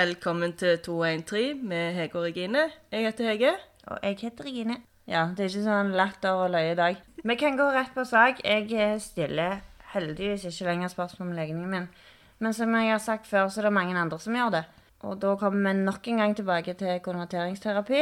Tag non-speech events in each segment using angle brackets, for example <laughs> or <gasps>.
Velkommen til 213 med Hege og Regine. Jeg heter Hege. Og jeg heter Regine. Ja, det er ikke sånn latter og løye i dag. Vi kan gå rett på sak. Jeg eh, stiller heldigvis ikke lenger spørsmål om legningen min. Men som jeg har sagt før, så er det mange andre som gjør det. Og da kommer vi nok en gang tilbake til konverteringsterapi.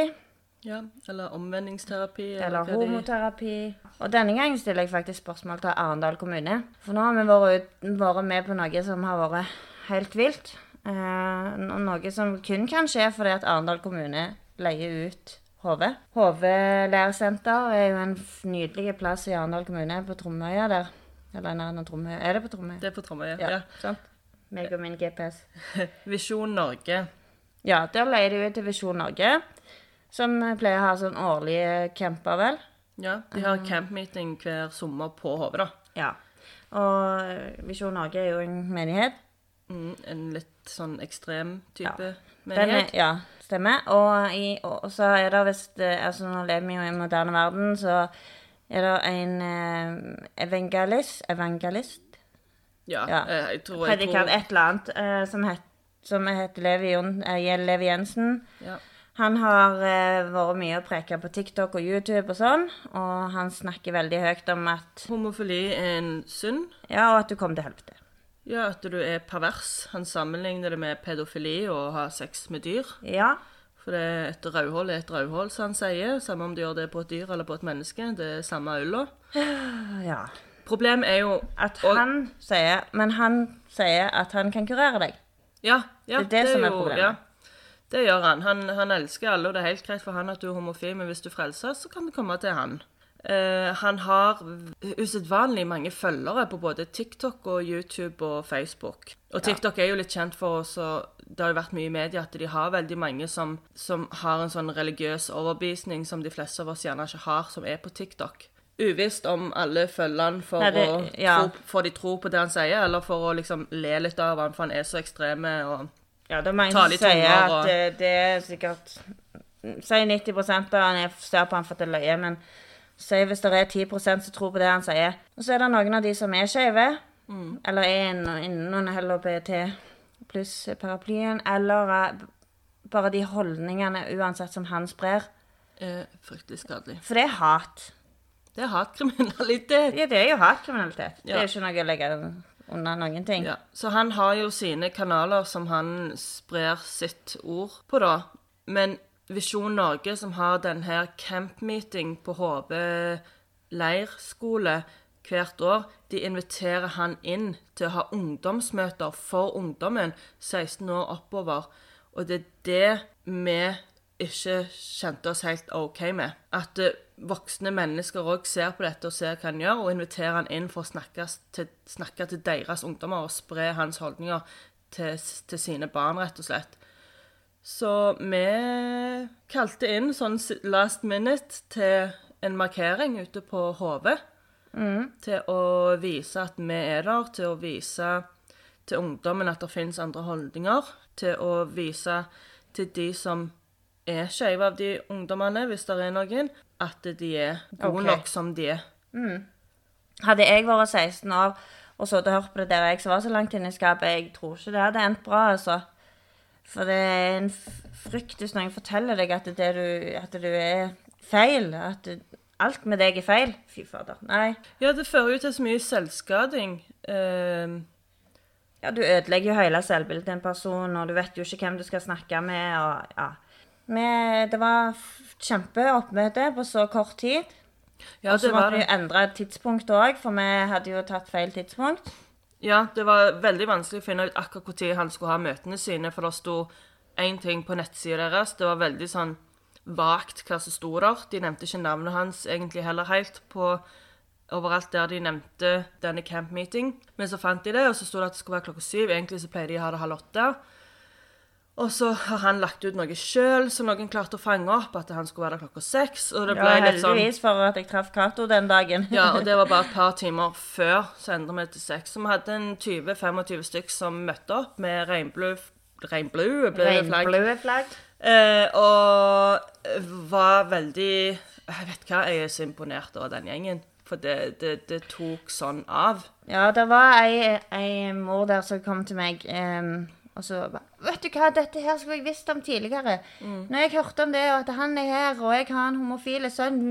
Ja, Eller omvendingsterapi. Eller eller homoterapi. Og denne gangen stiller jeg faktisk spørsmål til Arendal kommune. For nå har vi vært, vært med på noe som har vært helt vilt. Eh, noe som kun kan skje fordi at Arendal kommune leier ut HV. HV læresenter er jo en nydelig plass i Arendal kommune, på Tromøya der. Eller nær Tromøya. Er det på Tromøya? Det er på Tromøya. Ja, Ja. sant. Meg og min GPS. <laughs> Visjon Norge. Ja, der leier de ut til Visjon Norge, som pleier å ha sånn årlige camper, vel. Ja, De har campmeeting hver sommer på HV, da. Ja. Og eh, Visjon Norge er jo en menighet. Mm, en litt sånn ekstrem type er, menighet. ja, stemmer. Og, i, og og så er det visst Altså, nå lever vi jo i moderne verden, så er det en eh, evangelist Evangelist? Ja, Ja. eh, jeg tror, jeg Predikant, tror et eller annet, eh, som, het, som heter Levi, eh, Levi Jensen. ja. Han har eh, vært mye og preka på TikTok og YouTube og sånn, og han snakker veldig høyt om at Homofili er en synd. Ja, og at du kom til helvete. Ja, at du er pervers. Han sammenligner det med pedofili og å ha sex med dyr. Ja. For det et rødhål er et rødhål, som han sier. Samme om du gjør det på et dyr eller på et menneske. Det er samme øla. <sighs> ja. Problemet er jo At og- han sier Men han sier at han kan kurere deg. Ja, ja Det er det som er problemet. Ja, det gjør han. han. Han elsker alle, og det er helt greit for han at du er homofil, men hvis du frelser, så kan det komme til han. Eh, han har usedvanlig mange følgere på både TikTok og YouTube og Facebook. Og TikTok er jo litt kjent for oss, og det har jo vært mye i media at de har veldig mange som, som har en sånn religiøs overbevisning som de fleste av oss gjerne ikke har, som er på TikTok. Uvisst om alle følger han for Nei, det- å ja. tro, for de tror på det han sier, eller for å liksom le litt av han, for han er så ekstreme og Ja, det er mange som sier at og- det, det er sikkert Si 90% av han ser på han for at det er løye, men si hvis det er 10% som tror på det han sier. Og så er det noen av de som er skeive, Mm. eller er inn- innunder LHBT pluss-paraplyen, eller eh, bare de holdningene uansett som han sprer. er fryktelig skadelig. For det er hat. Det er hatkriminalitet. Ja, det er jo hatkriminalitet. Det er jo ikke noe å legge under noen ting. Ja. Så han har jo sine kanaler som han sprer sitt ord på, da. Men Visjon Norge, som har denne campmeeting på HV leirskole hvert år, de inviterer han inn til å ha ungdomsmøter for ungdommen 16 år oppover. Og det er det vi ikke kjente oss helt OK med. At eh, voksne mennesker òg ser på dette og ser hva han gjør, og inviterer han inn for å snakke til, snakke til deres ungdommer og spre hans holdninger til, til sine barn, rett og slett. Så vi kalte inn sånn last minute til en markering ute på HV. Til å vise at vi er der, til å vise til ungdommen at det finnes andre holdninger. Til å vise til de som er skeive av de ungdommene, hvis det er noen, at de er gode okay. nok som de er. Hadde jeg vært 16 år og så og hørt på det der jeg som var så langt inne i skapet, jeg tror ikke det hadde endt bra, altså. For det er en frykt hvis noen forteller deg at, det du, at du er feil. At du, alt med deg er feil. Fy fader. Nei. Ja, det fører jo til så mye selvskading. Uh... Ja, du ødelegger jo hele selvbildet til en person, og du vet jo ikke hvem du skal snakke med, og ja. Men det var kjempeoppmøte på så kort tid. ja, Og så måtte vi endre tidspunkt òg, for vi hadde jo tatt feil tidspunkt. Ja, det var veldig vanskelig å finne ut akkurat når han skulle ha møtene sine, for det sto én ting på nettsida deres. Det var veldig sånn vagt hva som sto der. De nevnte ikke navnet hans egentlig heller helt på overalt der de nevnte denne camp meeting. Men så fant de det, og så sto det at det skulle være klokka syv. Egentlig så pleier de å ha det halv åtte. Og så har han lagt ut noe sjøl som noen klarte å fange opp, at han skulle være der klokka seks. Og det Ja, litt sånn heldigvis for at jeg traff Cato den dagen. ja, og det var bare et par <laughs> timer før, så endra vi til seks. Så vi hadde en 20-25 stykk som møtte opp med regnblue regnblå flagg. Flagg. Eh, og var veldig Jeg vet hva, jeg er så imponert over den gjengen. For det, det, det tok sånn av. Ja, det var ei, ei mor der som kom til meg em, Og så bare Vet du hva, dette her skulle jeg visst om tidligere. Når jeg hørte om det, og at han er her, og jeg har en homofil sønn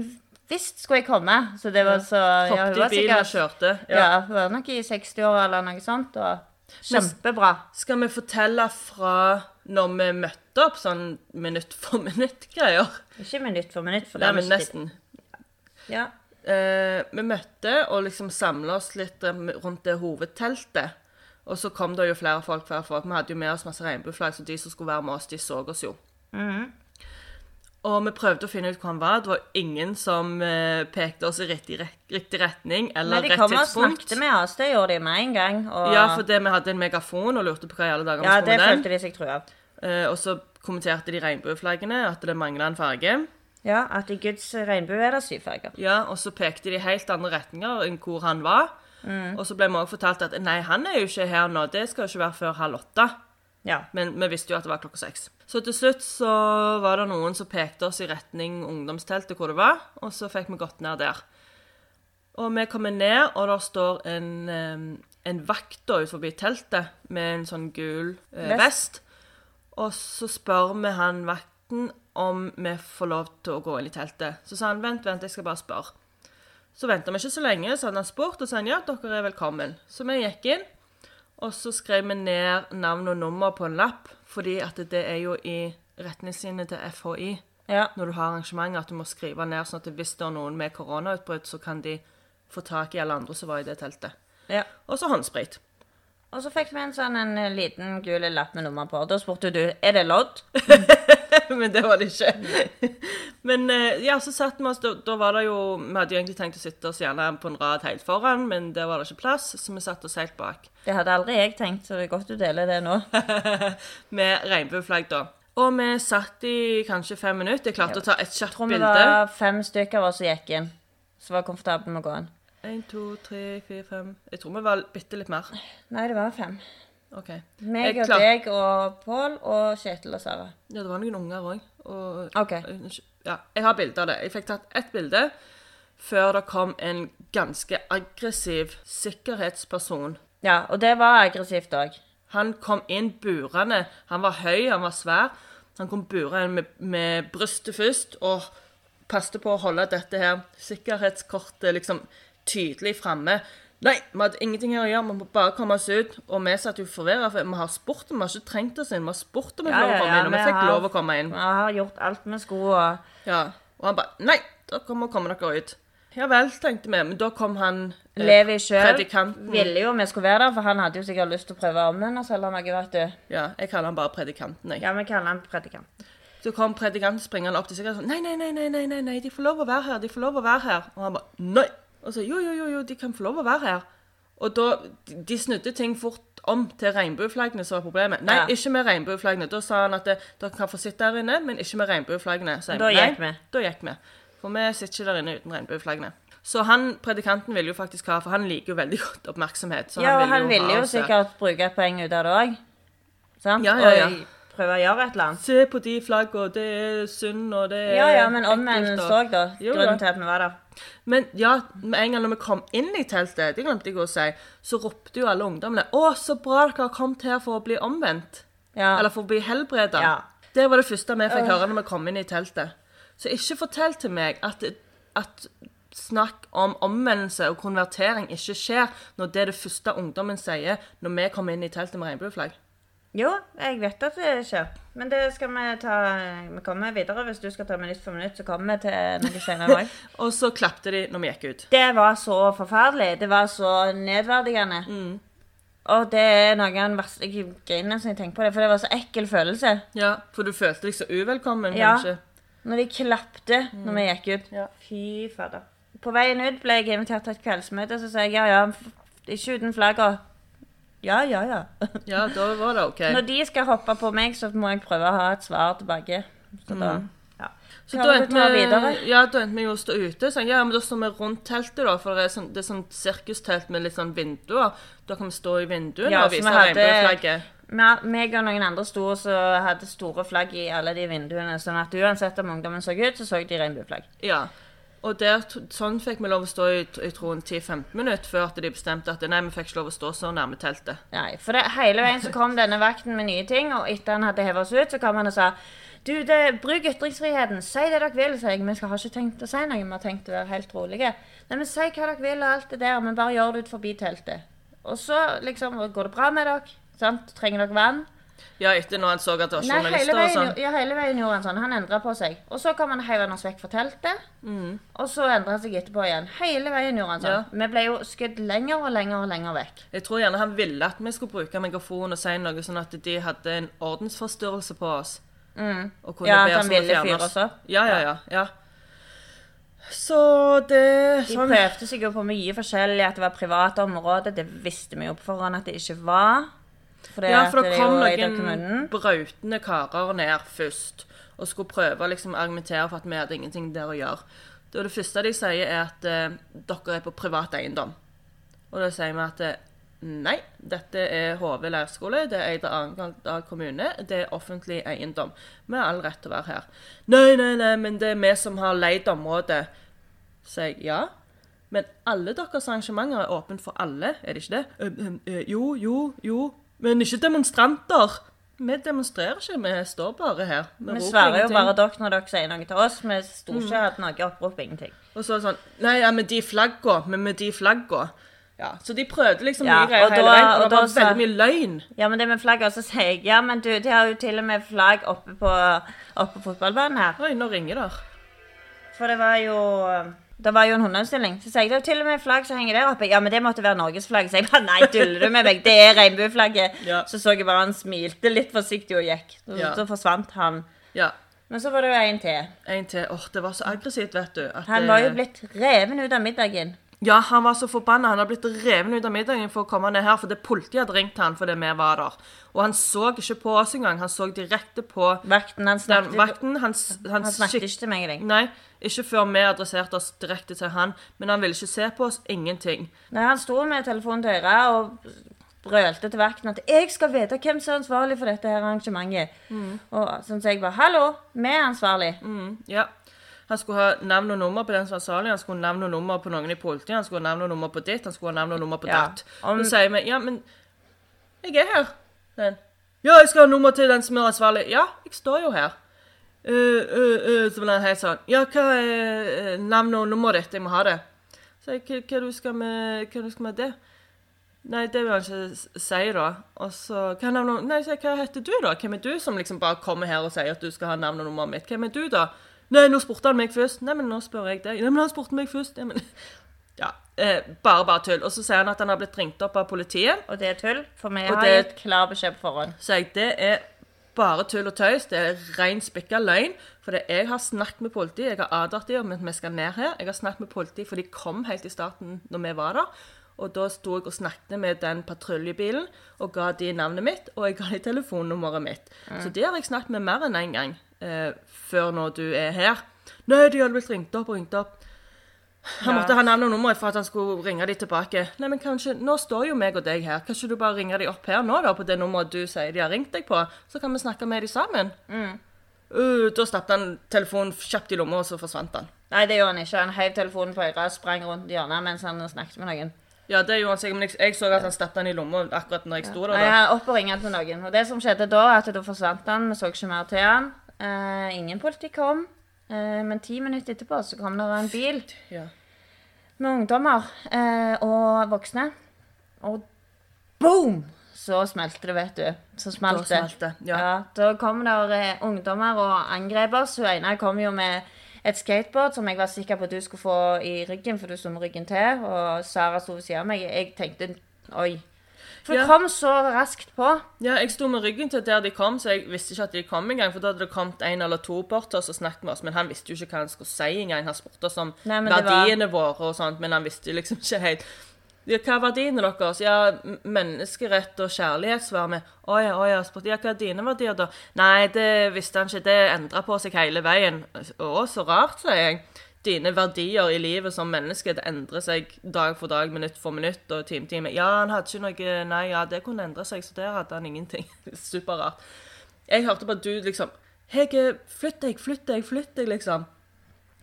Visst skulle jeg komme. Så det var så ja, Hoppet i bilen og kjørte. Ja, hun var nok i 60-åra eller noe sånt. Og kjempebra. Skal vi fortelle fra når vi møtte opp, sånn minutt for <laughs> minutt-greier? Ikke minutt for minutt, for det er nesten. Ja. Eh, vi møtte og liksom samla oss litt eh, rundt det hovedteltet. Og så kom det jo flere folk. flere folk. Vi hadde jo med oss masse regnbueflagg, så de som skulle være med oss, de så oss jo. Mhm. Og vi prøvde å finne ut hvor han var. Det var ingen som eh, pekte oss i riktig, riktig retning tidspunkt. Men de kom og snakket med oss. Det gjorde de med en gang. Og, Ja, fordi vi hadde en megafon og lurte på hva i alle dager vi ja, skulle det med den. følte de seg trua av. Eh, og så kommenterte de regnbueflaggene, at det mangla en farge. Ja, at i Guds regnbue er det syv farger. Ja, Og så pekte de helt andre retninger enn hvor han var. Mm. Og så ble vi òg fortalt at nei, han er jo ikke her nå, det skal jo ikke være før halv åtte. Ja. Men vi visste jo at det var klokka seks. Så til slutt så var det noen som pekte oss i retning ungdomsteltet hvor det var, og så fikk vi gått ned der. Og vi kommer ned, og der står en, en vakt da ut forbi teltet med en sånn gul eh, Vest. vest. Og så spør vi han vakten om vi får lov til å gå inn i teltet. Så sa han vent, vent, jeg skal bare spørre. Så venta vi ikke så lenge, så hadde han spurt, og sa ja, dere er velkommen. Så vi gikk inn, og så skrev vi ned navn og nummer på en lapp, fordi at det er jo i retningslinjene til FHI ja. når du har arrangementer, at du må skrive ned sånn at hvis det er noen med koronautbrudd, så kan de få tak i alle andre som var i det teltet. ja. Og så håndsprit. Og så fikk vi en sånn en eh, liten gul lapp med nummer på. Da spurte du er det lodd. <laughs> <laughs> Men det var det ikke. Men eh, ja, så satt vi oss da, da var det jo Vi hadde jo egentlig tenkt å sitte oss gjerne på en rad helt foran, men der var det ikke plass, så vi satte oss helt bak. Det hadde aldri jeg tenkt, så det er godt du deler det nå. <laughs> Med regnbueflagg, da. Og vi satt i kanskje fem minutter. Jeg klarte å ta et kjapt bilde. Jeg tror vi bilde. var fem stykker av oss som gikk inn. Som var komfortable med å gå inn. Én, to, tre, fire, fem Jeg tror vi var bitte litt mer. Nei, det var fem. OK. Meg og deg og Pål og Kjetil og Sara. Ja, det var noen unger òg. Og okay. Ja, jeg har bilde av det. Jeg fikk tatt ett bilde før det kom en ganske aggressiv sikkerhetsperson. Ja, og det var aggressivt òg. Han kom inn burende. Han var høy, han var svær. Han kom burende med, med brystet først og passet på å holde dette her sikkerhetskortet liksom tydelig framme. Nei, vi hadde ingenting her å gjøre, vi må bare komme oss ut. Og vi satt jo forvirra, for vi har spurt, vi har ikke trengt oss inn. Vi har spurt om vi fikk lov å komme inn, og vi vi fikk har- lov å komme inn. Vi har gjort alt vi skulle. Ja, og han bare Nei, da kommer kommer dere ut. Ja vel, tenkte vi. Men da kom han eh, Levi sjøl ville jo vi skulle være der, for han hadde jo sikkert lyst til å prøve omvende oss eller noe, vet du. Ja, jeg kaller han bare predikanten, jeg. Ja, vi kaller han predikant. Så kom predikanten springende opp til seg og sa nei, nei, nei, nei, nei, nei, de får lov å være her, de får lov å være her. Og han bare nei. Og så jo, jo, jo, jo, de kan få lov å være her. Og da, de- de snudde ting fort om til regnbueflaggene som var problemet. Nei, Ja. ikke med regnbueflaggene. Da sa han at det, dere kan få sitte der inne, men ikke med regnbueflaggene. Så jeg, Da nei, gikk vi. Da gikk vi. For vi sitter ikke der inne uten regnbueflaggene. Så han, predikanten ville jo faktisk ha, for han liker jo veldig godt oppmerksomhet. Så Ja, og han ville ha jo oss der. sikkert bruke et poeng ut av det òg. Sant? Ja, ja, ja. Og prøve å gjøre et eller annet. Se på de flaggene, det er synd, og det er Ja, ja, men ekkelt, omvendelse og- òg, da. Jo, Grunnen til at vi var der. Men ja, med en gang når vi kom inn i teltet, det glemte jeg å si, så ropte jo alle ungdommene 'Å, så bra dere har kommet her for å bli omvendt'. Ja. Eller for å bli helbreda. Ja. Det var det første vi fikk høre når vi kom inn i teltet. Så ikke fortell til meg at, at snakk om omvendelse og konvertering ikke skjer når det er det første ungdommen sier når vi kommer inn i teltet med regnbueflagg. Jo, jeg vet at det skjer. Men det skal vi ta Vi kommer videre. Hvis du skal ta minutt for minutt, så kommer vi til noe senere òg. <laughs> Og så klapte de når vi gikk ut. Det var så forferdelig. Det var så nedverdigende. Mm. Og det er noe av den verste Jeg griner når jeg tenker på det, for det var så ekkel følelse. Ja, For du følte deg så uvelkommen, Ja. kanskje? Når de klapte når vi gikk ut. Ja. Fy fader. På veien ut ble jeg invitert til et kveldsmøte, så sa jeg ja, ja, ikke uten flagga. Ja, ja, ja. <laughs> Ja, da var det OK. Når de skal hoppe på meg, så må jeg prøve å ha et svar tilbake. Så da, ja. Så da endte, vi, ja, da endte vi jo å stå ute. Så jeg, ja, men da står vi rundt teltet, da. For det er sånn, det er sånn sirkustelt med litt sånn vinduer. Da kan vi stå i vinduene Ja, og vise regnbueflagget. Me- meg og noen andre sto så hadde store flagg i alle de vinduene, sånn at uansett om ungdommen så ut, så så de regnbueflagg. Ja. Og der, sånn fikk vi lov å stå i, i troen 10-15 minutter før at de bestemte at nei, vi fikk ikke lov å stå så nærme teltet. Nei, for det, hele veien så kom denne vakten med nye ting, og etter han hadde hevet oss ut, så kom han og sa du, det, bruk ytringsfriheten, si det dere vil, sa jeg. Vi har ikke tenkt å si noe, vi har tenkt å være helt rolige. Nei, men si hva dere vil og alt det der, men bare gjør det ut forbi teltet. Og så liksom, går det bra med dere? Sant? Trenger dere vann? Ja, etter når han så at det var Nei, hele og veien, sånn. ja, hele veien gjorde han sånn. Han endra på seg. Og så kom han heiv oss vekk fra teltet. Og så endra han seg etterpå igjen. Hele veien gjorde han sånn. Ja. Vi ble jo skutt lenger og lenger og lenger vekk. Jeg tror gjerne han ville at vi skulle bruke megafon og si noe sånn at de hadde en ordensforstyrrelse på oss. Og kunne Mm. Ja, be oss om å fjerne oss. Ja, ja, ja. ja. Så det De sånn. prøvde seg jo på mye forskjellig, at det var private områder. Det visste vi jo på forhånd at det ikke var. For Ja, for det kom noen brautende karer ned først og skulle prøve å liksom argumentere for at vi hadde ingenting der å gjøre. Det, det første de sier, er at eh, dere er på privat eiendom. Og da sier vi at eh, nei, dette er HV leirskole, det er eid av kommune, det er offentlig eiendom. Vi har all rett til å være her. Nei, nei, nei, men det er vi som har leid området. Så jeg ja. Men alle deres arrangementer er åpent for alle, er det ikke det? «Ø, ø, ø, jo, jo, jo. Men ikke demonstranter. Vi demonstrerer ikke, vi står bare her. Vi vi svarer jo bare dere når dere sier noe til oss. Vi sto Mm. ikke og hadde noe opprop, ingenting. Og så er det sånn Nei, ja, med de flagga, men med de flagga. Ja, så de prøvde liksom Ja, mye greier hele veien, og og det var så, veldig mye løgn. Ja, men det med flagga, så sier jeg ja, men du, de har jo til og med flagg oppe på, oppe på fotballbanen her. Oi, nå ringer det. For det var jo det var jo en hundeutstilling. Så sier jeg det er til og med flagg som henger der oppe. Ja, men det måtte være Norges flagg. Så jeg bare nei, duller du med meg? Det er regnbueflagget. Ja. Så så jeg bare han smilte litt forsiktig og gikk. Så, Ja. så forsvant han. Ja. Men så var det jo en til. En til. Åh, det var så aggressivt, vet du. at Han var jo blitt reven ut av middagen. Ja, han var så forbanna. Han hadde blitt revet ut av middagen for å komme ned her, fordi politiet hadde ringt han fordi vi var der. Og han så ikke på oss engang. Han så direkte på Vakten, han den snakket, vakten. Han, han, han snakket ikke til meg dag. Nei, ikke før vi adresserte oss direkte til han. Men han ville ikke se på oss. Ingenting. Nei, han sto med telefonen til øret og brølte til vakten at 'jeg skal vite hvem som er ansvarlig for dette her arrangementet'. Og sånn så jeg bare 'hallo, vi er ansvarlig'. Mm, ja. Han skulle ha navn og nummer på den som var salig, han skulle ha navn og nummer på noen i politiet, han skulle ha navn og nummer på ditt, han skulle ha navn og nummer på Ja, datt. om- Så sier vi ja, men jeg er her. Den. Ja, jeg skal ha nummer til den som er ansvarlig. Ja, jeg står jo her. Uh, uh, uh, så ble han helt sånn Ja, hva er navn navnet og nummeret ditt? Jeg må ha det. Så jeg, hva, hva du skal med hva du skal med det? Nei, det vil han ikke si, da. Og så hva, navn nei, så, hva heter du, da? Hvem er du som liksom bare kommer her og sier at du skal ha navn og nummeret mitt? Hvem er du, da? Nei, nå spurte han meg først. Nei, men nå spør jeg deg. Nei, men han spurte meg først. Ja, men <laughs> Ja. Eh, bare, bare tull. Og så sier han at han har blitt ringt opp av politiet. Og det er tull, for vi har det- gitt klar beskjed på forhånd. Så jeg, det er bare tull og tøys. Det er ren spikka løgn. For det, jeg har snakket med politiet. Jeg har advart dem om at vi skal ned her. Jeg har snakket med politiet, for de kom helt i starten når vi var der. Og da sto jeg og snakket med den patruljebilen og ga de navnet mitt, og jeg ga de telefonnummeret mitt. Så det har jeg snakket med mer enn én en gang eh, før når du er her. Nei, de hadde blitt ringt opp og ringt opp. Han Ja. måtte ha navn og nummer for at han skulle ringe de tilbake. Nei, men kanskje, Nå står jo meg og deg her. Kan ikke du bare ringe de opp her nå, da, på det nummeret du sier de har ringt deg på? Så kan vi snakke med de sammen. Uh, da stappet han telefonen kjapt i lomma, og så forsvant han. Nei, det gjorde han ikke. Han heiv telefonen på øret sprang rundt hjørnet mens han snakket med noen. Ja, det gjorde han sikkert, men jeg, jeg så at han stappet den i lomma akkurat når jeg sto der. Ja, da. han opp og ringe til noen. Og det som skjedde da, at da forsvant han. Vi så ikke mer til han. Uh, ingen politi kom. Uh, men ti minutter etterpå så kom det en bil Ja. med ungdommer uh, og voksne. Og boom! Så smelte det, vet du. Så smalt det. Ja. Ja, da kom der ungdommer og angrep oss. Hun ene kom jo med et skateboard som jeg var sikker på at du skulle få i ryggen, for du sto med ryggen til. Og Sara sto ved siden av meg. Jeg tenkte oi. For det Ja. kom så raskt på. Ja, jeg sto med ryggen til der de kom, så jeg visste ikke at de kom engang. For da hadde det kommet en eller to bort til oss og snakket med oss. Men han visste jo ikke hva han skulle si engang. Han spurte oss om Nei, verdiene var- våre og sånt, men han visste liksom ikke helt. Ja, hva er verdiene deres? Ja, menneskerett og kjærlighet, svarer vi. Å ja, å ja. Spurte ja, hva er dine verdier, da? Nei, det visste han ikke. Det endra på seg hele veien. Å, så rart, sier jeg. Dine verdier i livet som menneske, det endrer seg dag for dag, minutt for minutt og time for time. Ja, han hadde ikke noe Nei, ja, det kunne endre seg, så der hadde han ingenting. <laughs> Superrart. Jeg hørte at du liksom Hege, flytt deg, flytt deg, flytt deg, liksom.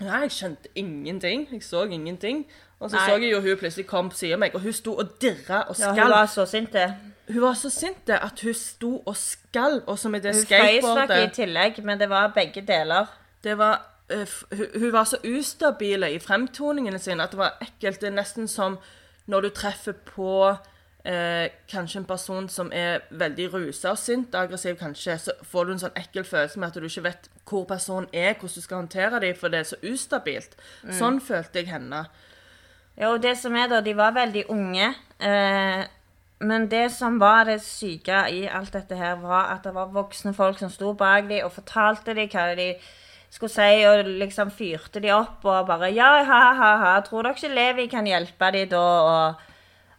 Nei, jeg skjønte ingenting. Jeg så ingenting. Og så Nei. så jeg jo hun plutselig kom på siden av meg, og hun sto og dirra og Ja, hun var så sint. det. Hun var så sint at hun sto og skalv, og så med det Hun frøys nok i tillegg, men det var begge deler. Det var uh, hun, hun var så ustabile i fremtoningene sine at det var ekkelt. Det er nesten som når du treffer på eh, kanskje en person som er veldig rusa og sint, og aggressiv kanskje, så får du en sånn ekkel følelse med at du ikke vet hvor personen er, hvordan du skal håndtere dem, for det er så ustabilt. Sånn følte jeg henne. Ja, og det som er da, de var veldig unge. Eh, men det som var det syke i alt dette her, var at det var voksne folk som sto bak dem og fortalte dem hva de skulle si, og liksom fyrte de opp og bare Ja, ha, ha, ha, tror dere ikke Levi kan hjelpe dem da? Og,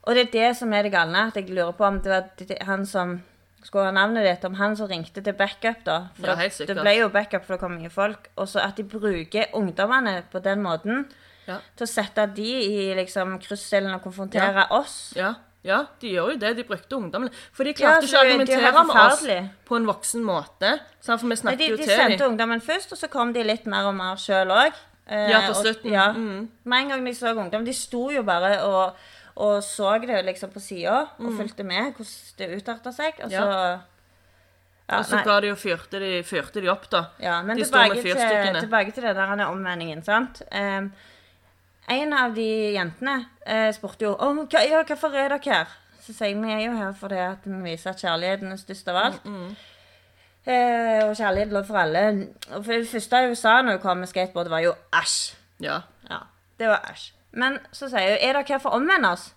og det er det som er det galne. At jeg lurer på om det var han som skulle ha navnet ditt, om han som ringte til backup, da. For Ja, det ble jo backup, for det kom mye folk. Og så at de bruker ungdommene på den måten Ja. til å sette de i liksom krysselen og konfrontere oss. Ja, ja, de gjør jo det. De brukte ungdommen. For de klarte ikke å er argumentere med oss på en voksen måte. Sant? For vi snakket de, jo de sendte ungdommen først, og så kom de litt mer og mer sjøl òg. Ja, på slutten. Ja. Mm. Med en gang de så ungdom. De sto jo bare og, og så det liksom på sida og fulgte med hvordan det utarta seg. Og så Mm. Ja. Og så ga de og fyrte de, fyrte de opp, da. Ja, men De tilbake til, tilbake til det der han er omvendingen, sant. Um, en av de jentene eh, spurte jo om hva, ja, hvorfor er dere her. Så sier jeg vi er jo her fordi at vi viser at kjærligheten er størst av alt. Mm, Eh, og kjærlighet lov for alle. Og for det første hun sa når hun kom med skateboard, var jo æsj. Ja. Ja, det var æsj. Men så sier hun er dere her for å omvende oss?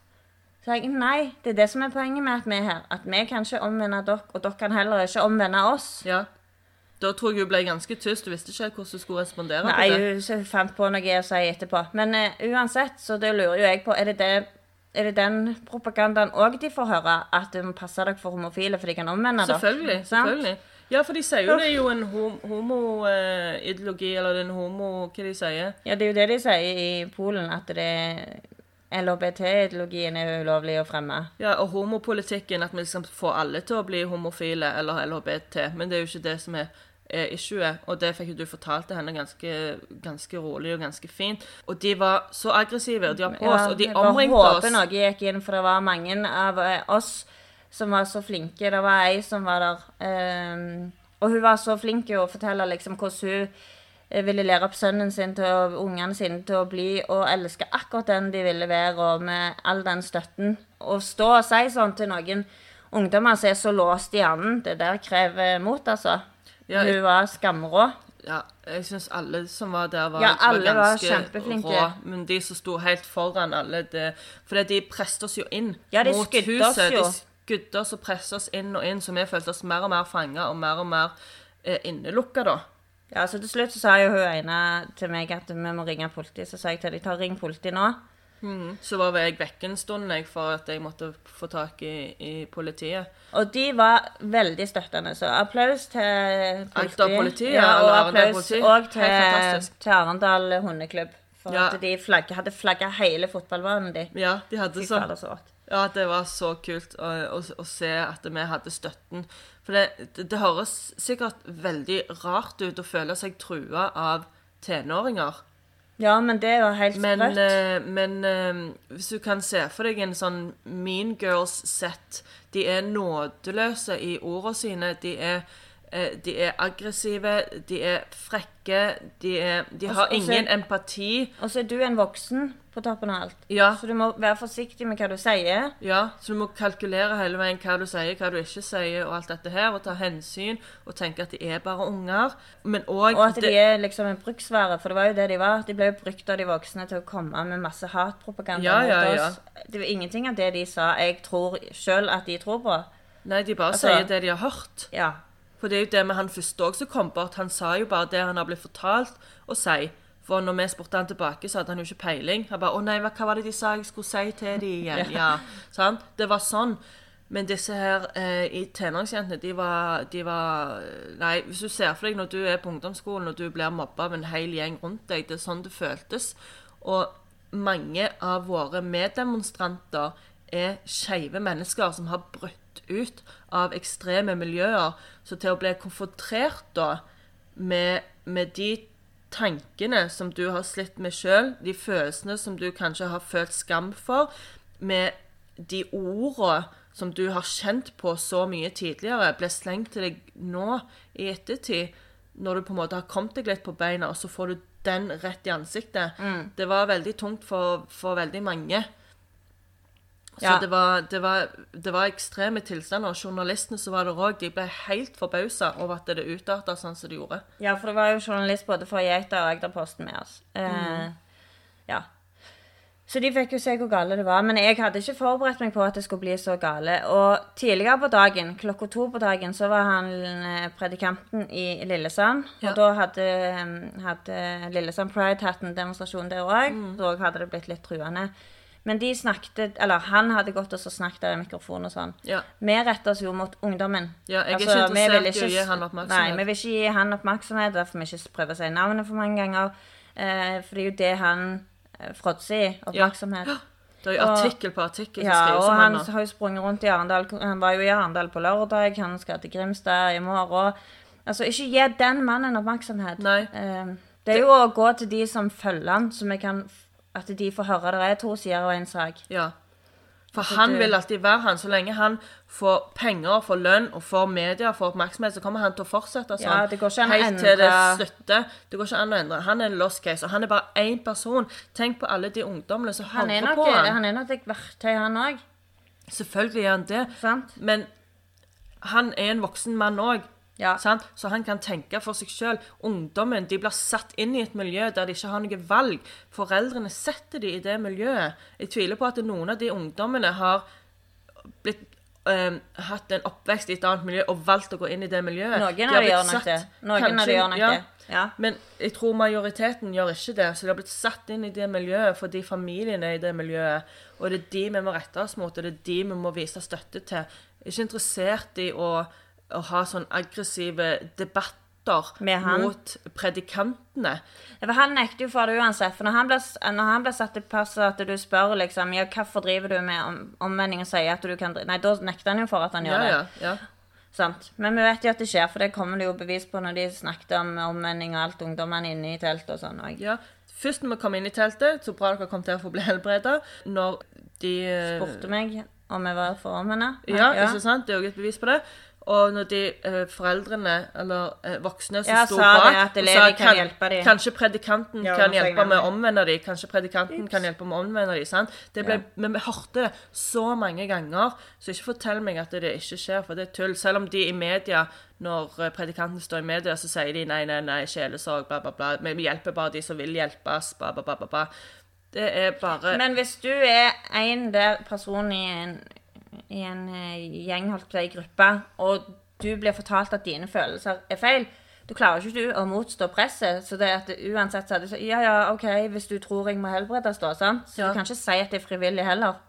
Så jeg nei, det er det som er poenget med at vi er her. At vi kan ikke omvende dere, og dere kan heller ikke omvende oss. ja. Da tror jeg hun ble ganske tyst. Du visste ikke hvordan hun skulle respondere Nei, på det. hun hun fant på noe å si etterpå. Men uh, uansett, så det lurer jo jeg på Er det, det, er det den propagandaen òg de får høre? At du må passe dere for homofile, for de kan omvende dere? Selvfølgelig. Sant? selvfølgelig. Ja, for de sier jo det er jo en hom- homoideologi, eller en homo... Hva de sier? Ja, det er jo det de sier i Polen, at det LHBT-ideologien er ulovlig å fremme. Ja, og homopolitikken, at vi liksom får alle til å bli homofile eller LHBT. Men det er jo ikke det som er, er issuet. Og det fikk jo du fortalt til henne ganske, ganske rolig og ganske fint. Og de var så aggressive, og de var på oss, og de jeg oss omringte oss. håper noe gikk inn, for det var mange av eh, oss som var så flinke. Det var ei som var der, Um, og hun var så flink til å fortelle liksom hvordan hun eh, ville lære opp sønnen sin til å, ungene sine til å bli og elske akkurat den de ville være, og med all den støtten. Å stå og si sånn til noen ungdommer som er så låst i hjernen, det der krever mot, altså. Ja, jeg- hun var skamrå. Ja, jeg syns alle som var der, var, Ja, alle var ganske kjempeflinke. rå. Men de som sto helt foran alle det, For de presset oss jo inn Ja, de mot skudde oss huset. jo. De skudde oss og presset oss inn og inn, så vi følte oss mer og mer fanga og mer og mer eh, innelukka, da. Ja, så til slutt så sa jo hun ene til meg at vi må ringe politiet. Så sa jeg til dem ta ring politiet nå. Så var jeg vekke en stund jeg, for at jeg måtte få tak i, i politiet. Og de var veldig støttende, så applaus til politiet. Politi, ja, og applaus òg til, til Arendal hundeklubb. For Ja. at de flagget, hadde flagga hele fotballbanen de. Ja, de hadde Fy så så. Ja, det var så kult å, å, å se at vi hadde støtten. For det, det, det høres sikkert veldig rart ut å føle seg trua av tenåringer. Ja, men det er jo helt Men, sprøtt. eh, men eh, hvis du kan se for deg en sånn Mean Girls-sett De er nådeløse i ordene sine. De er, de er aggressive, de er frekke, de, er, de har også, ingen ingen empati. Og så er du en voksen på toppen av alt. Ja, Så du må være forsiktig med hva du sier. ja, så du må kalkulere hele veien hva du sier, hva du ikke sier, og alt dette her, og ta hensyn, og tenke at de er bare unger. Men også, Og at de er liksom en bruksvare, for det var jo det de var. De ble jo brukt av de voksne til å komme med masse hatpropaganda Ja, ja, mot ja. oss. Det var ingenting av det de sa jeg tror sjøl at de tror på. Nei, de bare Altså- sier det de har hørt. Ja. For det er jo det med han første òg som kom at han sa jo bare det han har blitt fortalt å si. For når vi spurte han tilbake, så hadde han jo ikke peiling. Han bare 'Å nei, hva, var det de sa jeg skulle si til de igjen?' Ja, sant? Det var sånn. Men disse her eh, i tenåringsjentene, de var, de var Nei, hvis du ser for deg når du er på ungdomsskolen og du blir mobba av en hel gjeng rundt deg, det er sånn det føltes. Og mange av våre meddemonstranter er skeive mennesker som har brutt ut av ekstreme miljøer. Så til å bli konfrontert da med, med de tankene som du har slitt med sjøl, de følelsene som du kanskje har følt skam for, med de ordene som du har kjent på så mye tidligere, ble slengt til deg nå i ettertid, når du på en måte har kommet deg litt på beina, og så får du den rett i ansiktet. Det var veldig tungt for, for veldig mange. Så det, var, det, var, det var ekstreme tilstander. Og journalistene som var der òg, de ble helt forbausa over at det utarta sånn som det gjorde. Ja, for det var jo journalist både fra Geita og Agderposten med oss. Eh, Ja. Så de fikk jo se hvor gale det var. Men jeg hadde ikke forberedt meg på at det skulle bli så gale. Og tidligere på dagen, klokka to på dagen, så var han eh, predikanten i Lillesand. Ja. Og da hadde, eh, hadde Lillesand Pride hatt en demonstrasjon der òg. Da hadde det blitt litt truende. Men de snakket, eller han hadde gått og snakket i mikrofonen og sånn. Ja. Vi retter oss jo mot ungdommen. Ja, jeg er Altså, ikke interessert i å gi han oppmerksomhet. Nei, vi vil ikke gi han oppmerksomhet, derfor vi ikke prøver å si navnet for mange ganger. Eh, for det er jo det han eh, fråtser i, oppmerksomhet. <gasps> Det er jo artikkel på artikkel som Ja, skrives og om han han har jo sprunget rundt i Arendal. Han var jo i Arendal på lørdag, han skal til Grimstad i morgen. Altså, ikke gi den mannen oppmerksomhet. Nei. Eh, det er jo å gå til de som følger han, så vi kan at de får høre det er to sider av en sak. Ja. For Altså, han du... vil alltid være han. Så lenge han får penger, får lønn og får media, får oppmerksomhet, så kommer han til å fortsette sånn. Ja, det går ikke an å Helt til det endre- slutter. Det går ikke an å endre. Han er en lost case, og han er bare én person. Tenk på alle de ungdommene som Han er hører på han. han er nok et verktøy, han òg. Selvfølgelig er han det. Sant? Men han er en voksen mann òg. Ja. Så han kan tenke for seg sjøl. Ungdommen de blir satt inn i et miljø der de ikke har noe valg. Foreldrene setter de i det miljøet. Jeg tviler på at noen av de ungdommene har blitt øhm, hatt en oppvekst i et annet miljø og valgt å gå inn i det miljøet. Noen De av de gjør nok det. Noen av kanskje- de gjør nok ja. det. Ja. Men jeg tror majoriteten gjør ikke det. Så de har blitt satt inn i det miljøet fordi familien er i det miljøet. Og det er de vi må rette oss mot, og det er de vi må vise støtte til. Jeg er ikke interessert i å, å ha sånn aggressive debatter mot predikantene. Ja, han nekter jo for det uansett. For når han blir, når han blir satt i passet at du spør liksom, ja, hvorfor driver du med om, omvending og sier at du kan drive Nei, da nekter han jo for at han Ja, gjør det. ja, ja. Sant? Men vi vet jo at det skjer, for det kommer det jo bevis på når de snakket om omvending og alt ungdommene inne i teltet og sånn òg. ja. Først når vi kom inn i teltet, så bra dere kom til å få bli helbreda. Når de eh, Spurte meg om jeg var for omvende. Ja, ikke sant? Det er jo et bevis på det. Og når de eh, foreldrene, eller eh, voksne som Ja, sto sa det, bak og elever kan de. Kanskje predikanten Ja, kan hjelpe med å omvende dem. Kanskje predikanten kan hjelpe med å omvende dem. Det ble, Men vi hørte det så mange ganger, så ikke fortell meg at det ikke skjer, for det er tull. Selv om de i media, når eh, predikanten står i media, så sier de nei, nei, nei, sjelesorg, bla, bla, bla. Vi hjelper bare de som vil hjelpes, bla, bla, bla, bla. bla. Det er bare Men hvis du er en der person i en, i en eh, gjeng, holdt på å si, gruppe, og du blir fortalt at dine følelser er feil, du klarer ikke du å motstå presset. Så det at uansett så er det sånn Ja, ja, OK, hvis du tror jeg må helbredes, da, sant? Så Ja. du kan ikke si at det er frivillig heller.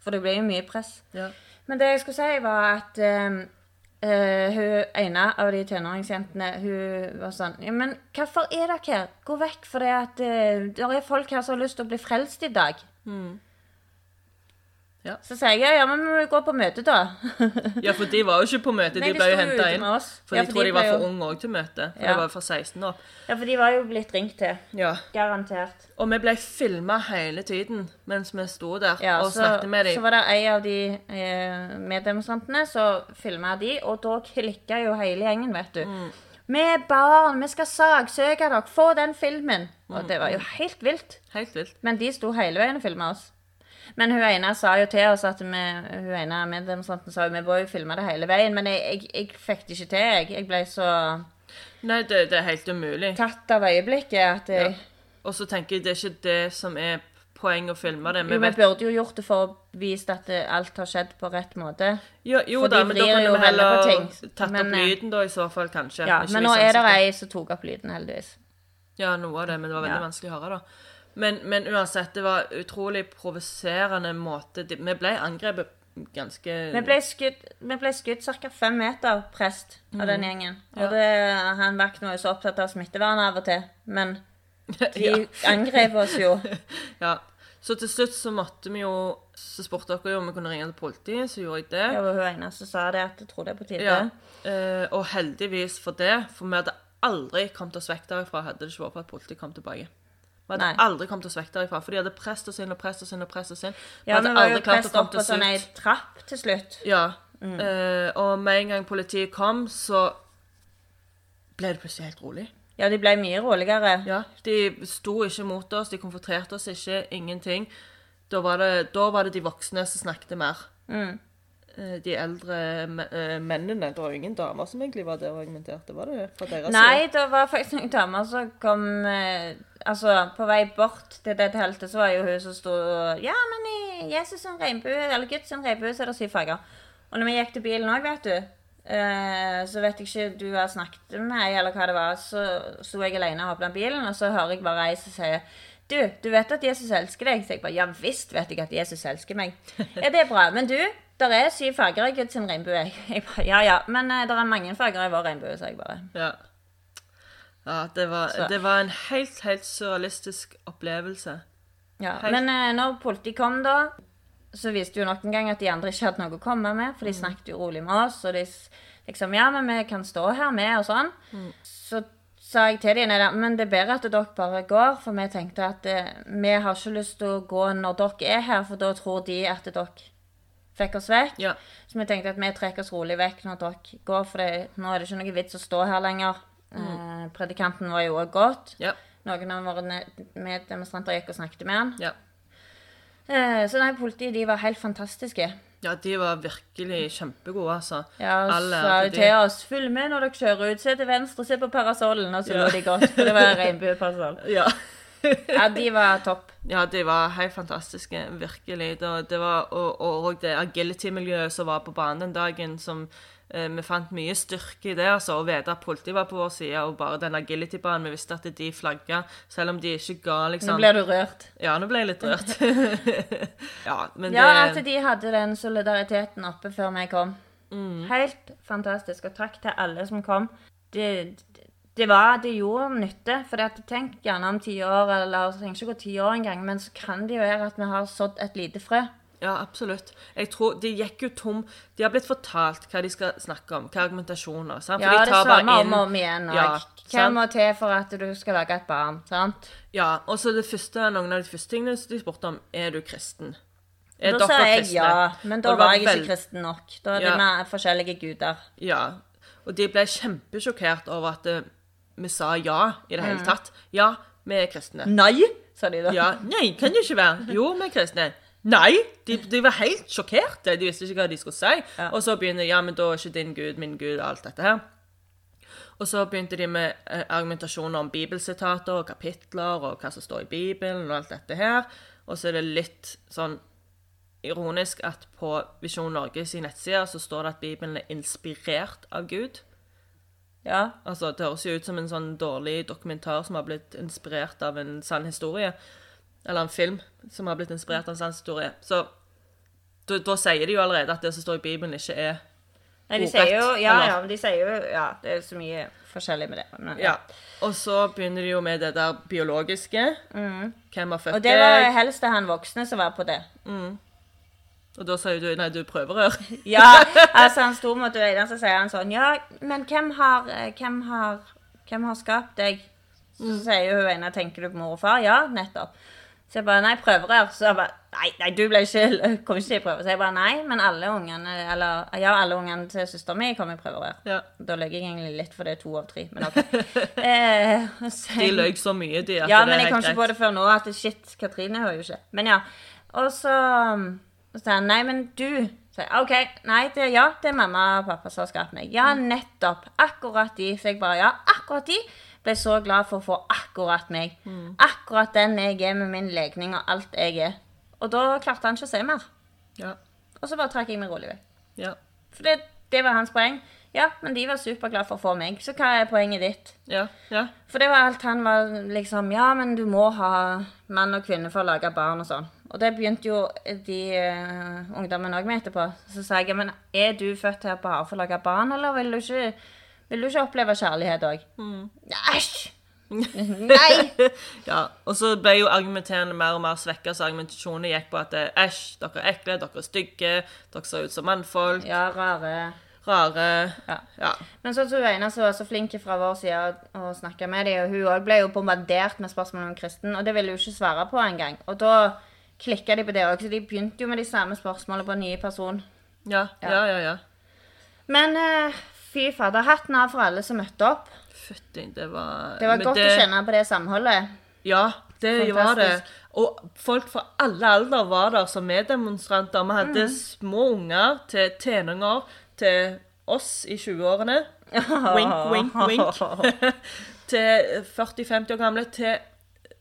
For det blir jo mye press. ja. Men det jeg skulle si, var at eh, hun ene av de tenåringsjentene hun var sånn Ja, men hvorfor er dere her? Gå vekk, for det at uh, det er folk her som har lyst til å bli frelst i dag. Ja. Så sier jeg ja, men vi må gå på møte, da. Ja, for de var jo ikke på møte, Nei, de de ble jo henta inn. For Ja, de tror de de var for unge òg til møte. For Ja. de var jo fra 16 år. Ja, for de var jo blitt ringt til. Ja. Garantert. Og vi ble filma hele tiden mens vi sto der Ja, og så, snakket med dem. så var det en av de eh, meddemonstrantene som filma de, og da klikka jo hele gjengen, vet du. Mm. Vi er barn, vi skal saksøke dere, få den filmen! Mm. Og det var jo helt vilt. Helt vilt. Men de sto hele veien og filma oss. Men hun ene sa jo til oss at vi, hun ene meddemonstranten sa jo vi må jo filme det hele veien. Men jeg, jeg, jeg fikk det ikke til, jeg. Jeg ble så Nei, det, det er helt umulig. tatt av øyeblikket at jeg, Og så tenker jeg det er ikke det som er poeng å filme det. Vi Jo, vi burde jo gjort det for å vise at alt har skjedd på rett måte. jo, jo da, men da kunne jo vi heller ting, tatt men, opp eh, lyden da, i så fall, kanskje. Ja, Ikke Men nå er det ei som tok opp lyden, heldigvis. Ja, noe av det, men det var veldig Ja. vanskelig å høre, da. Men, men uansett, det var utrolig provoserende måte Vi ble angrepet ganske Vi ble skutt, vi ble skutt ca. fem meter, prest, av den gjengen. Og det, han vakten var jo så opptatt av smittevern av og til, men <laughs> de ja. angrep oss jo. <laughs> ja. Så til slutt så måtte vi jo Så spurte dere jo om vi kunne ringe til politiet, så gjorde jeg det. Det var hun eneste som sa det, at jeg tror det er på tide. Ja, eh, og heldigvis for det, for vi hadde aldri kommet oss vekk derfra hadde det ikke vært for at politiet kom tilbake. Vi hadde Nei. aldri kommet oss vekk derifra, for de hadde presset oss inn og presset oss inn og presset oss inn. Ja, hadde vi var jo presset opp på sånn ei trapp til slutt. Ja. Mm. Uh, og med en gang politiet kom, så ble det plutselig helt rolig. Ja, de ble mye roligere. Ja, De sto ikke mot oss, de konfronterte oss ikke, ingenting. Da var det, da var det de voksne som snakket mer. Mm. Eh, De eldre eh, mennene Det var jo ingen damer som egentlig var der og argumenterte, var det fra deres Nei, det var faktisk noen damer som kom eh, Altså, på vei bort til det teltet, så var jo hun som sto Ja, men i Jesus sin regnbue, eller Guds sin regnbue, så er det syv farger. Og når vi gikk til bilen òg, vet du, så vet jeg ikke du har snakket med meg, eller hva det var, så sto jeg alene og hoppet bilen, og så hører jeg bare ei som sier du, du vet at Jesus elsker deg? Så jeg bare, ja visst vet jeg at Jesus elsker meg. <laughs> Ja, det er bra. Men du, der er syv farger i Guds regnbue. Ja, ja, men uh, det er mange farger i vår regnbue, sa jeg bare. Ja. ja det, var, det var en helt, helt surrealistisk opplevelse. Ja, Helt- Men uh, når politiet kom da, så viste jo nok en gang at de andre ikke hadde noe å komme med, Mm. for de snakket jo rolig med oss, og de liksom, ja, men vi kan stå her med, og sånn. Mm. Så sa jeg til dem, men det er bedre at dere bare går, for vi tenkte at eh, vi har ikke lyst til å gå når dere er her, for da tror de at dere fikk oss vekk. Ja. Så vi tenkte at vi trekker oss rolig vekk når dere går, for det, nå er det ikke noe vits å stå her lenger. Eh, predikanten var jo også gått. Ja. Noen av våre meddemonstranter gikk og snakket med han. Ja. Eh, så nei, politiet de var helt fantastiske. ja, de var virkelig kjempegode, altså. Ja, og Alle sa jo til oss 'Følg med når dere kjører ut. Se til venstre, se på parasollen.' Og så Ja. lå de godt, for det var <laughs> regnbueparasoll. Ja. <laughs> Ja, de var topp. Ja, de var helt fantastiske, virkelig. Det, det var, og, og, det agility-miljøet som var på banen den dagen, som eh, vi fant mye styrke i det. altså, Å vite at politiet var på vår side, og bare den agility-banen. Vi visste at de flagga, selv om de ikke ga Nå ble du rørt. Ja, nå ble jeg litt rørt. <laughs> ja, men det Ja, at de hadde den solidariteten oppe før vi kom. Mm. Helt fantastisk. Og takk til alle som kom. Det, det, var, det gjorde nytte. For det tenk gjerne om ti år, eller det trenger ikke gå ti år engang, men så kan det jo være at vi har sådd et lite frø. Ja, absolutt. Jeg tror De gikk jo tom De har blitt fortalt hva de skal snakke om, hva argumentasjoner. Sant? For Ja, de det tar det samme om og om igjen. Og Ja, hva må til for at du skal lage et barn? sant? Ja, og så det første, Noen av de første tingene som de spurte om, er du kristen. Er Da sa jeg kristne? ja, men da var jeg ikke kristen nok. Da er det Ja. med forskjellige guder. Ja, og de ble kjempesjokkert over at eh, vi sa ja i det hele Mm. tatt. Ja, vi er kristne. Nei, sa de da. Ja, Nei, kan det ikke være. Jo, vi er kristne. Nei! De, de var helt sjokkerte. De visste ikke hva de skulle si. Ja. Og så begynner ja, men da er ikke din Gud min Gud og alt dette her. Og så begynte de med eh, argumentasjoner om bibelsitater og kapitler og hva som står i Bibelen og alt dette her. Og så er det litt sånn ironisk at på Visjon Norge sin nettside så står det at Bibelen er inspirert av Gud. Ja. Altså, Det høres jo ut som en sånn dårlig dokumentar som har blitt inspirert av en sann historie. Eller en film som har blitt inspirert av en sann historie. Så da, da sier de jo allerede at det som står i Bibelen, ikke er Nei, de Ordrett, jo Ja, ja, men de sier jo Ja, det er så mye forskjellig med det. Men, Ja. Og så begynner de jo med det der biologiske. Hvem har født deg? Og det var helst det han voksne som var på det. Og da sier du nei, du er prøverør. Ja, altså han sto mot øynene, så sier han sånn Ja, men hvem har eh, Hvem har, hvem har skapt deg? Så sier jo hun ene Tenker du på mor og far? Ja, nettopp. Så jeg bare Nei, prøverør. Så jeg bare Nei, nei, du ble ikke <laughs> Kom ikke til prøve. Så jeg bare Nei, men alle ungene Eller ja, alle ungene til søsteren min kom i prøverør. Ja. Da løy jeg egentlig litt, for det er to av tre. Men OK. <laughs> Eh, så De løy så mye, de, at ja, det men er jeg kom ikke på det før nå at shit, Katrine hører jo ikke. Men ja. Og så um, så sa han nei, men du Så OK, nei, det, ja, det er mamma og pappa som har skapt meg. Ja, Mm. nettopp. Akkurat de. Så jeg bare ja, akkurat de. Ble så glad for å få akkurat meg. Mm. Akkurat den jeg er med min legning og alt jeg er. Og da klarte han ikke å se mer. Ja. Og så bare trakk jeg meg rolig vekk. Ja. For det, det var hans poeng. Ja, men de var superglade for å få meg. Så hva er poenget ditt? Ja. Ja. For det var alt han var liksom Ja, men du må ha mann og kvinne for å lage barn og sånn. Og det begynte jo de uh, ungdommene òg med etterpå. Så sa jeg men er du født her bare for å lage barn, eller vil du ikke, vil du ikke oppleve kjærlighet òg? Æsj! <laughs> Nei! ja. Og så ble jo argumenterende mer og mer svekka, så argumentasjonen gikk på at eh, æsj, dere er ekle, dere er stygge, dere ser ut som mannfolk. Ja, rare. rare Ja. Ja. Men så tror jeg ene som var så flink fra vår side å snakke med dem, og hun òg ble jo bombardert med spørsmål om kristen, og det ville hun ikke svare på engang. Og da klikka de på det òg, så de begynte jo med de samme spørsmålene på en ny person. Ja, ja, ja. ja. Men eh, fy fader, hatten av for alle som møtte opp. Fytti, det var Det var men godt å kjenne på det samholdet. Ja, det var det. Og folk fra alle alder var der som meddemonstranter. Vi hadde små unger til tenåringer til oss i 20-årene. <laughs> Wink, wink, wink. <laughs> <laughs> til 40-50 år gamle. Til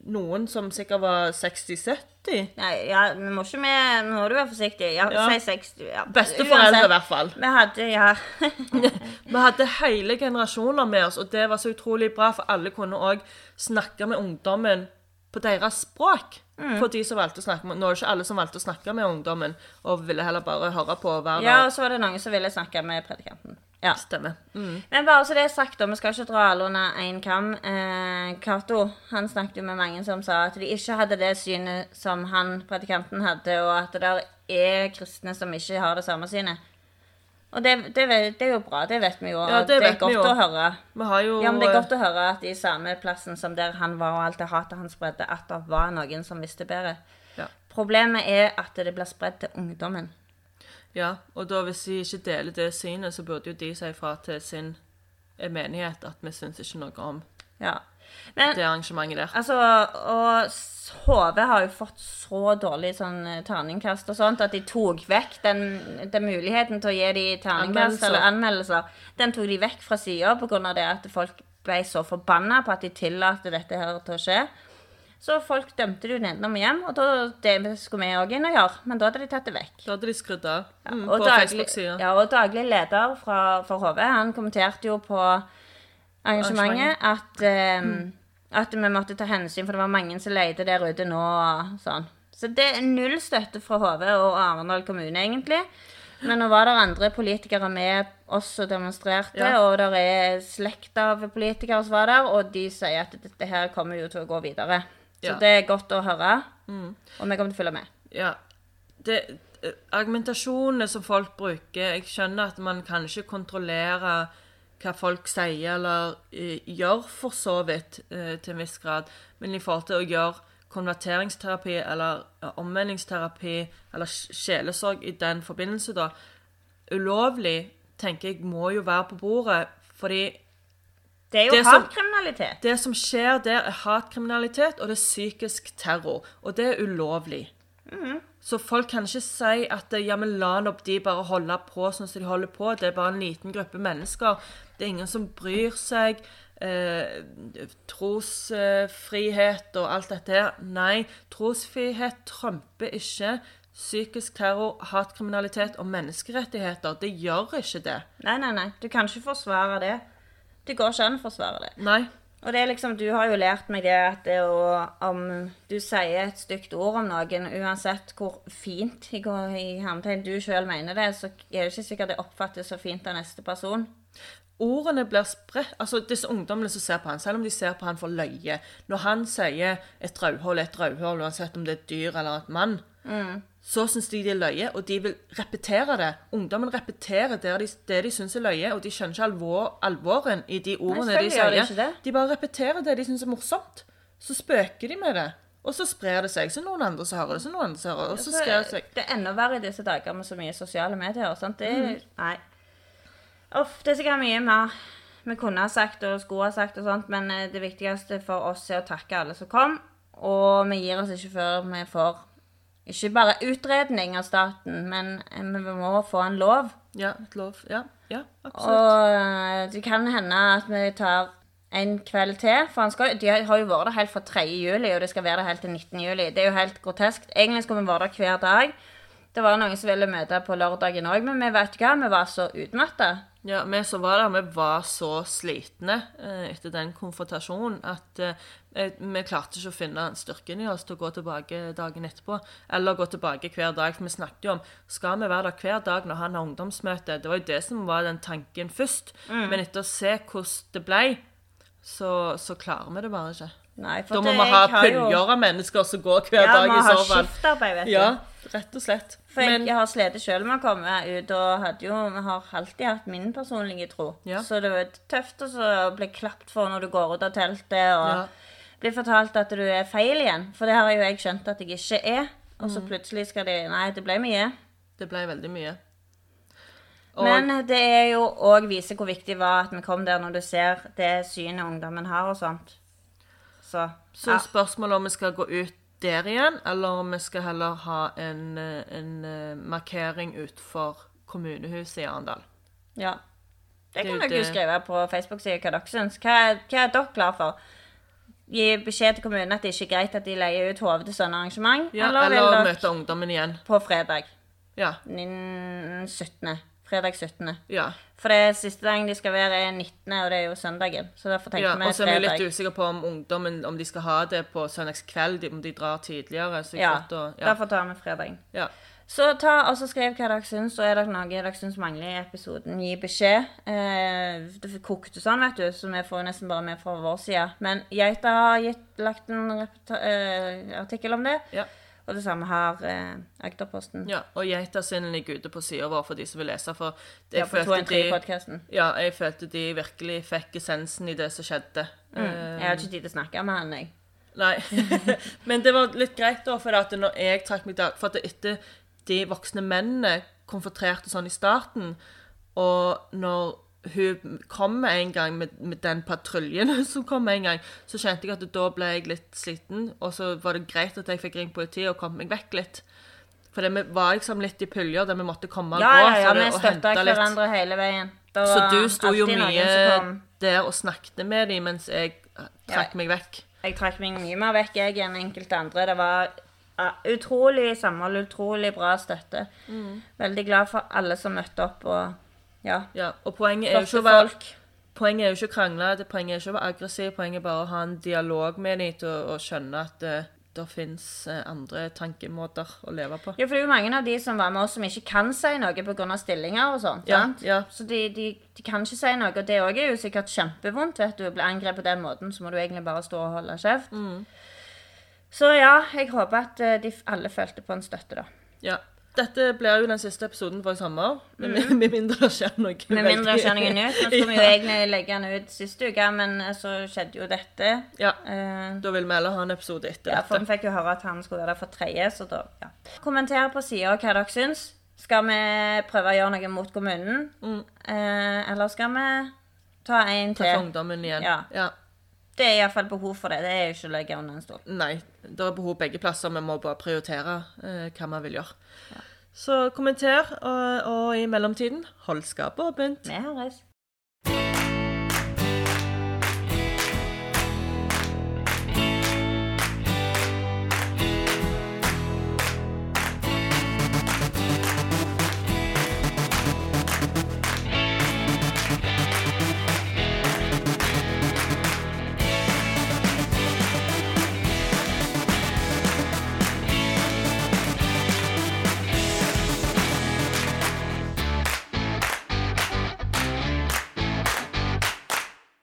noen som sikkert var 60-70. Nei, ja, vi må ikke med Nå må du være forsiktig. Ja, Ja. Si 60. Ja. Besteforeldre, i hvert fall. Vi hadde, ja <laughs> Vi hadde hele generasjoner med oss, og det var så utrolig bra, for alle kunne òg snakke med ungdommen på deres språk. For de som valgte å snakke med Nå er det ikke alle som valgte å snakke med ungdommen, og ville heller bare høre på hver være Ja, og så var det noen som ville snakke med predikanten. Ja. Stemmer. Mm. Men bare så det er sagt, da, vi skal ikke dra alle under én kam. Eh, Cato han snakket jo med mange som sa at de ikke hadde det synet som han, predikanten, hadde, og at det der er kristne som ikke har det samme synet. Og det, det, det er jo bra, det vet vi jo. Ja, og det det, er godt å høre. Jo Ja, men det er godt å høre at i samme plassen som der han var, og alt det hatet han spredde, at det var noen som visste bedre. Ja. Problemet er at det blir spredd til ungdommen. Ja, og da hvis de ikke deler det synet, så burde jo de si fra til sin menighet at vi syns ikke noe om Ja. Men det arrangementet der. Altså, og HV har jo fått så dårlig sånn eh, terningkast og sånt at de tok vekk den, den muligheten til å gi de terningkast Anmeldelser. eller anmeldelser. Den tok de vekk fra sida pga. det at folk ble så forbanna på at de tillater dette her til å skje. Så folk dømte det jo nedenom og hjem, og da, det skulle vi òg inn og gjøre. Men da hadde de tatt det vekk. Da hadde de skrudd av mm, Og på Facebook-sida. ja, og daglig leder fra, for HV, han kommenterte jo på arrangementet at, eh, at vi måtte ta hensyn, for det var mange som leide der ute nå. og Sånn. Så det er null støtte fra HV og Arendal kommune, egentlig. Men nå var det andre politikere med oss og demonstrerte, Ja. og det er slekt av politikere som var der, og de sier at dette her kommer jo til å gå videre. Så. Mm. det er godt å høre, og vi kommer til å følge med. Ja. Det, eh, argumentasjonene som folk bruker Jeg skjønner at man kan ikke kontrollere hva folk sier eller uh, gjør, for så vidt, uh, til en viss grad. Men i forhold til å gjøre konverteringsterapi eller uh, omvendingsterapi eller sjelesorg i den forbindelse, da Ulovlig, tenker jeg, må jo være på bordet. Fordi Det er jo Det som- det som skjer der, er hatkriminalitet, og det er psykisk terror. Og det er ulovlig. Så folk kan ikke si at ja, men la nå de bare holde på sånn som de holder på. Det er bare en liten gruppe mennesker. Det er ingen som bryr seg. Eh, trosfrihet og alt dette her. Nei, trosfrihet trumper ikke psykisk terror, hatkriminalitet og menneskerettigheter. Det gjør ikke det. Nei, nei, nei. Du kan ikke forsvare det. Det går ikke an å forsvare det. Nei. Og det er liksom, Du har jo lært meg det at det å, om du sier et stygt ord om noen, uansett hvor fint i, går- i hermetegn du sjøl mener det, så er det ikke sikkert det oppfattes så fint av neste person. ordene blir spredt Altså, disse ungdommene som ser på han, selv om de ser på han for løye Når han sier et rødhål er et rødhål, uansett om det er et dyr eller et mann, så syns de det er løye, og de vil repetere det. Ungdommen repeterer det de, det de syns er løye, og de skjønner ikke alvor, alvoren i de ordene gjør de sier. De bare repeterer det de syns er morsomt. Så spøker de med det. Og så sprer det seg. Så noen andre som hører det, så noen andre som hører det, og så sprer det seg. Det er enda verre i disse dager med så mye sosiale medier. Sant? Det, mm. Nei. Uff, det er sikkert mye mer vi kunne ha sagt og skulle ha sagt, og sånt, men eh, det viktigste for oss er å takke alle som kom. Og vi gir oss ikke før vi får ikke bare utredning av staten, men vi må få en lov. Ja, et lov. Ja, ja, absolutt. Og eh, det kan hende at vi tar en kveld til. For han skal, de har jo vært der helt fra 3. juli, og det skal være der helt til 19. juli. Det er jo helt grotesk. Egentlig skulle vi vært der hver dag. Det var noen som ville møte på lørdagen òg, men vi vet hva, vi var så utmatta. Ja, vi som var der, vi var så slitne eh, etter den konfrontasjonen at eh, eh, vi klarte ikke å finne styrken i oss til å gå tilbake dagen etterpå. Eller gå tilbake hver dag. For vi snakket jo om skal vi være der hver dag når han har ungdomsmøte. Det var jo det som var den tanken først. Men etter å se hvordan det ble, så, så klarer vi det bare ikke. Nei, Da må det- vi ha har puljer av mennesker som går hver Ja, dag vi i har så fall. skiftarbeid, vet du. Ja, rett og slett. For jeg, Men jeg har slitt sjøl med å komme ut, og jo, har alltid hatt min personlige tro. Ja. Så det var tøft å bli klapt for når du går ut av teltet, og Ja. blir fortalt at du er feil igjen. For det har jo jeg skjønt at jeg ikke er. Og Mm. så plutselig skal de Nei, det ble mye. det ble veldig mye. Og, Men det er jo òg vise hvor viktig det var at vi kom der, når du ser det synet ungdommen har og sånt. Så, så ja. spørsmålet om vi skal gå ut der igjen, eller om vi skal heller ha en, eh, en eh, markering utenfor kommunehuset i Arendal. ja. Det kan dere jo skrive på Facebook-sida hva dere syns. Hva, hva er dere klar for? Gi beskjed til kommunen at det ikke er greit at de leier ut hodet til sånne arrangement? Ja, eller eller møte ungdommen igjen. på fredag? Ja. Den 17. Fredag 17. ja. For det siste dagen de skal være, er 19., og det er jo søndagen. Så derfor tenker ja. vi Og så er vi litt usikre på om ungdommen om de skal ha det på søndagskveld, om de drar tidligere. Så Ja, å- ja. derfor tar vi fredagen. ja. Så ta og så skriv hva dere syns, og er det noe dere syns mangler i episoden, gi beskjed. Eh, det kokte sånn, vet du, så vi får nesten bare med fra vår side. Men Geita har gitt, lagt en eh, artikkel om det, Ja. Og det samme har eh, Agderposten. ja. Og geita sin ligger ute på sida vår for de som vil lese. For Ja, jeg, på følte de, ja, jeg følte de virkelig fikk essensen i det som skjedde. Mm. Eh, Jeg har ikke tid til å snakke med han, jeg. Nei. <laughs> Men det var litt greit, da, for at når jeg trakk meg da For at etter de voksne mennene konfronterte sånn i starten, og når hun kom en gang med, med den patruljen <laughs> som kom en gang, så kjente jeg at da ble jeg litt sliten, og så var det greit at jeg fikk ringt politiet og kom meg vekk litt. For det, var liksom litt i puljer der vi måtte komme og Ja, gå ja, ja, vi støtta hverandre hele veien. Så du sto jo mye der og snakket med dem mens jeg trakk Ja. meg vekk. Jeg trakk meg mye mer vekk jeg enn enkelte andre. Det var utrolig samhold, utrolig bra støtte. Mm. Veldig glad for alle som møtte opp, og ja, Ja, og poenget er ikke folk. Poenget er jo ikke å krangle, det poenget er ikke å være aggressiv, poenget er bare å ha en dialog med dem til å, skjønne at det, det fins andre tankemåter å leve på. Ja, for det er jo mange av de som var med oss som ikke kan si noe pga. stillinger og sånt. Ja, ja. Så de, de, de kan ikke si noe, og det òg er jo sikkert kjempevondt. vet du, Blir angrepet på den måten, så må du egentlig bare stå og holde kjeft. Mm. Så ja, jeg håper at eh, de alle følte på en støtte, da. Ja. Dette blir jo den siste episoden for i sommer, med, med mindre det skjer noe Mm. Med mindre det skjer noe nytt. Nå <laughs> skulle vi jo egentlig legge den ut siste uke, men så skjedde jo dette. Ja, Uh, da vil vi heller ha en episode etter ja, for vi fikk jo høre at han skulle være der for tredje, så da ja. Kommenter på sida hva dere syns. Skal vi prøve å gjøre noe mot kommunen? Eh, eller skal vi ta en til? Ta for ungdommen igjen. Ja. ja. Det er iallfall behov for det. Det er jo ikke legge under en stol. Nei, det er behov begge plasser. Vi må bare prioritere eh, hva vi vil gjøre. Så kommenter, og, og i mellomtiden, hold skapet åpent. Vi høres.